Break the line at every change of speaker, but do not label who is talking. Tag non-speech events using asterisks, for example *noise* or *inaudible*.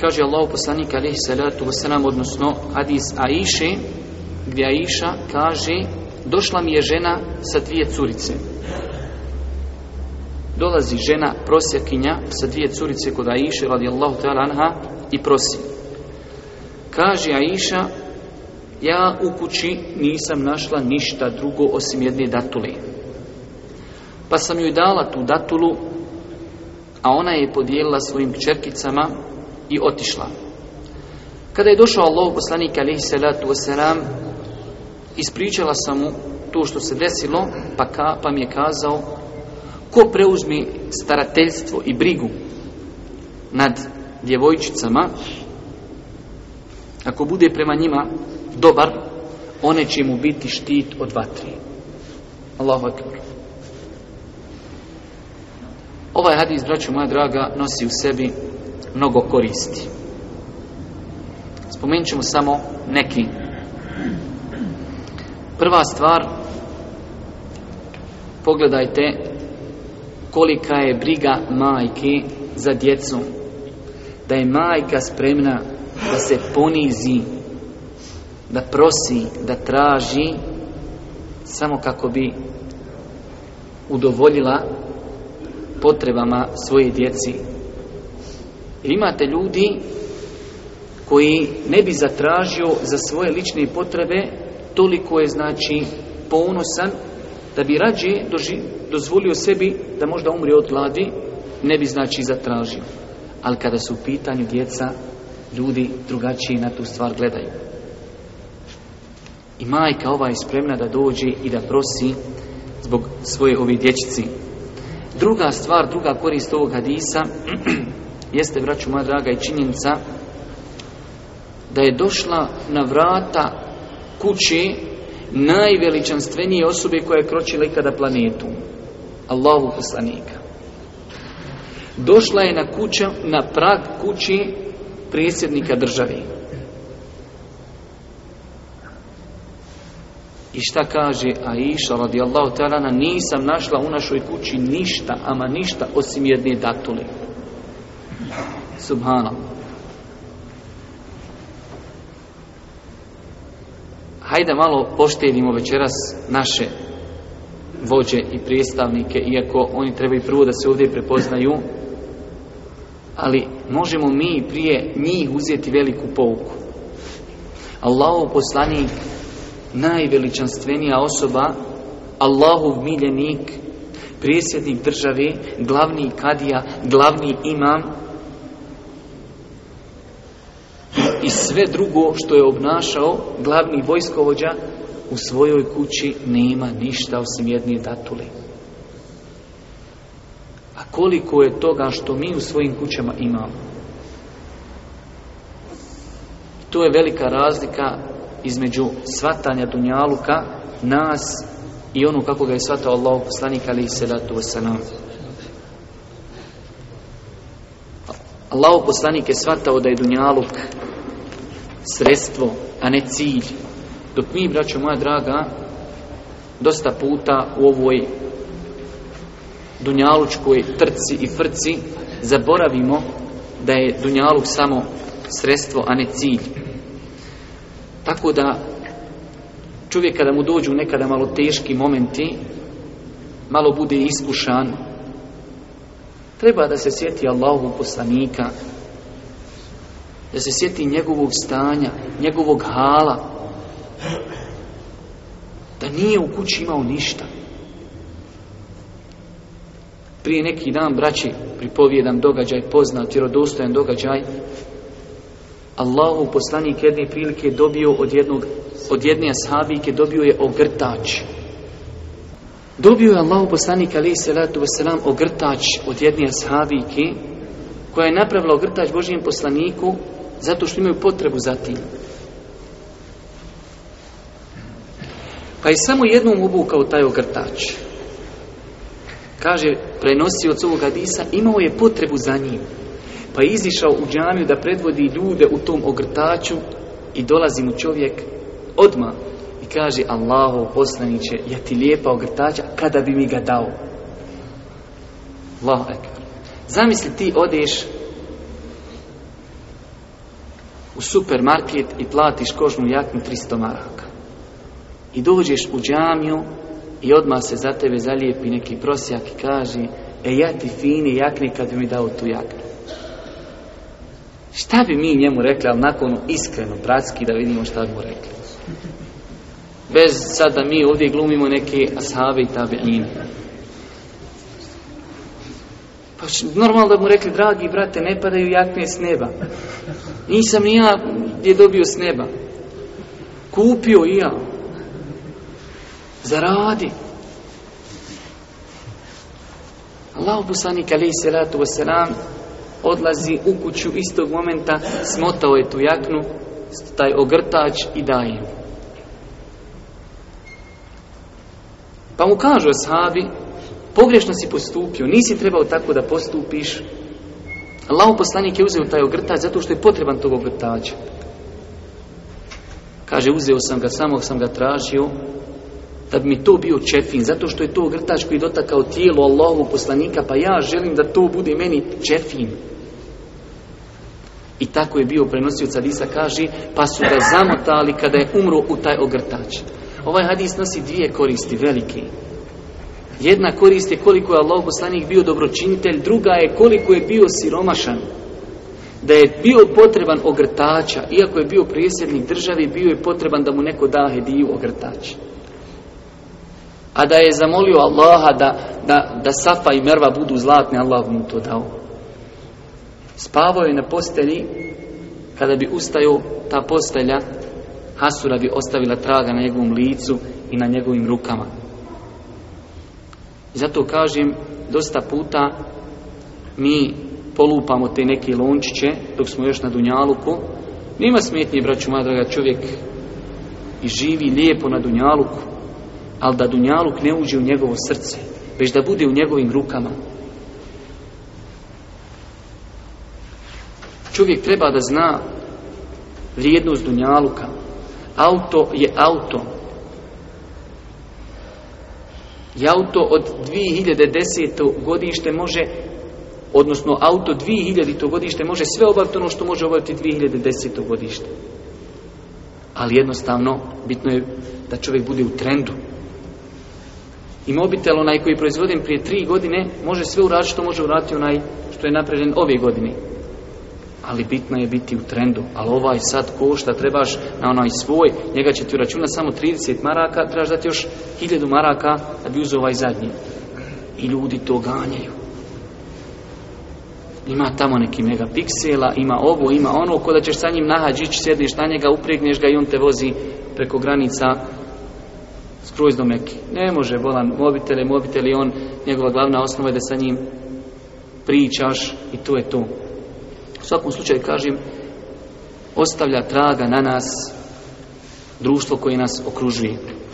Kaže Allah poslanik alejhi salatu wasalam, odnosno hadis Aiše, gdje Aiša kaže došla mi je žena sa dvije curice. Dolazi žena prosjakinja sa dvije curice kod Aiše radijallahu ta'ala anha i prosi. Kaže Aiša, ja u kući nisam našla ništa drugo osim jedne datule. Pa sam joj dala tu datulu, a ona je podijelila svojim kćerkicama i otišla. Kada je došao Allah poslanik alaihi salatu wasalam, ispričala sam mu to što se desilo, pa, ka, pa mi je kazao ko preuzmi starateljstvo i brigu nad djevojčicama ako bude prema njima dobar, one će mu biti štit od vatri. Allahu akbar. Ovaj hadis, braću moja draga, nosi u sebi mnogo koristi. Spomenut ćemo samo neki. Prva stvar, pogledajte kolika je briga majke za djecu. Da je majka spremna da se ponizi, da prosi, da traži, samo kako bi udovoljila potrebama svoje djeci Imate ljudi koji ne bi zatražio za svoje lične potrebe toliko je znači ponosan da bi rađe dozvolio sebi da možda umri od gladi ne bi znači zatražio ali kada su u pitanju djeca ljudi drugačije na tu stvar gledaju i majka ova je spremna da dođe i da prosi zbog svoje ovi dječici druga stvar, druga korist ovog hadisa *clears throat* jeste, vraću moja draga, i činjenica da je došla na vrata kući najveličanstvenije osobe koja je kročila ikada planetu. Allahu poslanika. Došla je na, kuća, na prag kući predsjednika države. I šta kaže Aisha radijallahu ta'ala nisam našla u našoj kući ništa, ama ništa osim jedne datule. Subhana. Hajde malo poštedimo večeras naše vođe i predstavnike, iako oni trebaju prvo da se ovdje prepoznaju, ali možemo mi prije njih uzeti veliku pouku. Allahov poslanik, najveličanstvenija osoba, Allahov miljenik, predsjednik državi, glavni kadija, glavni imam, i sve drugo što je obnašao glavni vojskovođa u svojoj kući nema ništa osim jedne datule. A koliko je toga što mi u svojim kućama imamo? To je velika razlika između svatanja Dunjaluka, nas i ono kako ga je svatao Allah poslanik ali salatu wasalam. Allah poslanik je svatao da je Dunjaluk sredstvo, a ne cilj. Dok mi, braćo moja draga, dosta puta u ovoj dunjalučkoj trci i frci zaboravimo da je dunjaluk samo sredstvo, a ne cilj. Tako da čovjek kada mu dođu nekada malo teški momenti, malo bude iskušan, treba da se sjeti Allahovog poslanika, da se sjeti njegovog stanja, njegovog hala, da nije u kući imao ništa. Prije neki dan, braći, pripovijedam događaj poznat, vjerodostojan događaj. Allahu poslanik jedne prilike dobio od, jednog, od jedne ashabike, dobio je ogrtač. Dobio je Allahu poslanik ali se ratu wasalam, ogrtač od jedne ashabike koja je napravila ogrtač Božijem poslaniku zato što imaju potrebu za tim. Pa je samo jednom obukao taj ogrtač. Kaže, prenosi od ovog Adisa imao je potrebu za njim. Pa je izišao u džamiju da predvodi ljude u tom ogrtaču i dolazi mu čovjek odmah i kaže, Allaho, poslaniće, ja ti lijepa ogrtača, kada bi mi ga dao? Allahu Zamisli ti odeš u supermarket i platiš kožnu jaknu 300 maraka. I dođeš u džamiju i odmah se za tebe zalijepi neki prosjak i kaže E ja ti fini jakni kad bi mi dao tu jaknu. Šta bi mi njemu rekli, ali nakon iskreno, bratski, da vidimo šta bi mu rekli. Bez sad da mi ovdje glumimo neke ashave i tabi'ine normalno da mu rekli, dragi brate, ne padaju jakne s neba. Nisam ni ja je dobio s neba. Kupio i ja. Zaradi. Allah poslanik alaih salatu wasalam odlazi u kuću istog momenta, smotao je tu jaknu, taj ogrtač i daje Pa mu kažu ashabi, Pogrešno si postupio, nisi trebao tako da postupiš. Allaho poslanik je uzeo taj ogrtač zato što je potreban tog ogrtača. Kaže, uzeo sam ga, samo sam ga tražio, da bi mi to bio čefin, zato što je to ogrtač koji dotakao tijelo Allahovog poslanika, pa ja želim da to bude meni čefin. I tako je bio prenosio Cadisa, kaže, pa su ga zamotali kada je umro u taj ogrtač. Ovaj hadis nosi dvije koristi, velike. Jedna korist je koliko je Allah poslanik bio dobročinitelj, druga je koliko je bio siromašan. Da je bio potreban ogrtača, iako je bio prijesednik državi, bio je potreban da mu neko da hediju ogrtač. A da je zamolio Allaha da, da, da Safa i Merva budu zlatni, Allah mu to dao. Spavao je na postelji, kada bi ustaju ta postelja, Hasura bi ostavila traga na njegovom licu i na njegovim rukama. I zato kažem, dosta puta mi polupamo te neke lončiće dok smo još na Dunjaluku. Nema smetnje, braću moja draga, čovjek i živi lijepo na Dunjaluku, ali da Dunjaluk ne uđe u njegovo srce, već da bude u njegovim rukama. Čovjek treba da zna vrijednost Dunjaluka. Auto je auto, i auto od 2010. godište može, odnosno auto 2000. godište može sve obaviti ono što može obaviti 2010. godište. Ali jednostavno, bitno je da čovjek bude u trendu. I mobitel, onaj koji je prije tri godine, može sve uraditi što može uraditi onaj što je napravljen ove godine ali bitno je biti u trendu. Ali ovaj sad košta, trebaš na onaj svoj, njega će ti uračunati samo 30 maraka, trebaš dati još 1000 maraka da bi uzeo ovaj zadnji. I ljudi to ganjaju. Ima tamo neki megapiksela, ima ovo, ima ono, ko da ćeš sa njim nahađić, sjedniš na njega, upregneš ga i on te vozi preko granica skroz do meki. Ne može, volan mobitele, mobitele, on, njegova glavna osnova je da sa njim pričaš i to je to svakom slučaju kažem, ostavlja traga na nas društvo koje nas okružuje.